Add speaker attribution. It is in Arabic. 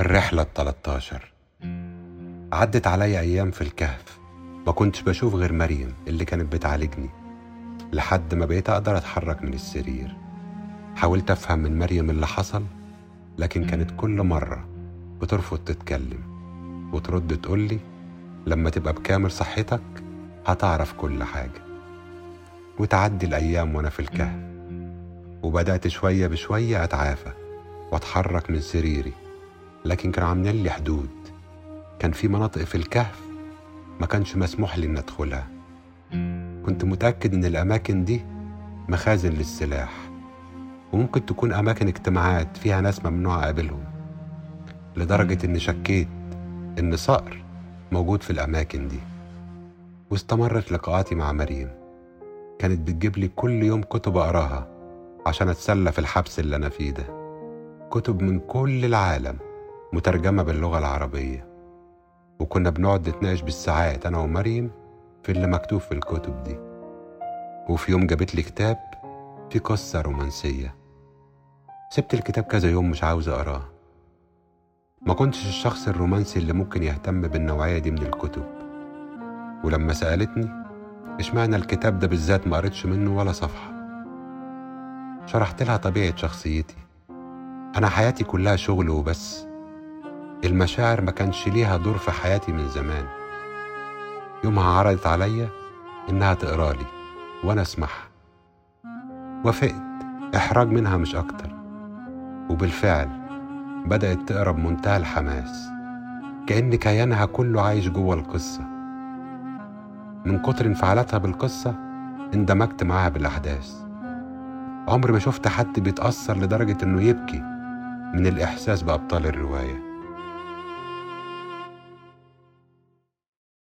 Speaker 1: الرحلة التلاتاشر عدت عليا أيام في الكهف. ما كنتش بشوف غير مريم اللي كانت بتعالجني لحد ما بقيت أقدر أتحرك من السرير. حاولت أفهم من مريم اللي حصل لكن كانت كل مرة بترفض تتكلم وترد تقولي لما تبقى بكامل صحتك هتعرف كل حاجة. وتعدي الأيام وأنا في الكهف. وبدأت شوية بشوية أتعافى وأتحرك من سريري. لكن كانوا عاملين لي حدود. كان في مناطق في الكهف ما كانش مسموح لي إن أدخلها. كنت متأكد إن الأماكن دي مخازن للسلاح. وممكن تكون أماكن اجتماعات فيها ناس ممنوع أقابلهم. لدرجة إني شكيت إن صقر موجود في الأماكن دي. واستمرت لقاءاتي مع مريم. كانت بتجيب لي كل يوم كتب أقراها عشان أتسلى في الحبس اللي أنا فيه ده. كتب من كل العالم. مترجمة باللغة العربية. وكنا بنقعد نتناقش بالساعات أنا ومريم في اللي مكتوب في الكتب دي. وفي يوم جابت لي كتاب فيه قصة رومانسية. سبت الكتاب كذا يوم مش عاوز أقراه. ما كنتش الشخص الرومانسي اللي ممكن يهتم بالنوعية دي من الكتب. ولما سألتني إشمعنى الكتاب ده بالذات ما قريتش منه ولا صفحة؟ شرحت لها طبيعة شخصيتي. أنا حياتي كلها شغل وبس. المشاعر ما كانش ليها دور في حياتي من زمان. يومها عرضت عليا إنها تقرأ لي وأنا أسمعها. وافقت. إحراج منها مش أكتر. وبالفعل بدأت تقرا بمنتهى الحماس. كأن كيانها كله عايش جوه القصة. من كتر انفعالاتها بالقصة اندمجت معاها بالأحداث. عمري ما شفت حد بيتأثر لدرجة إنه يبكي من الإحساس بأبطال الرواية.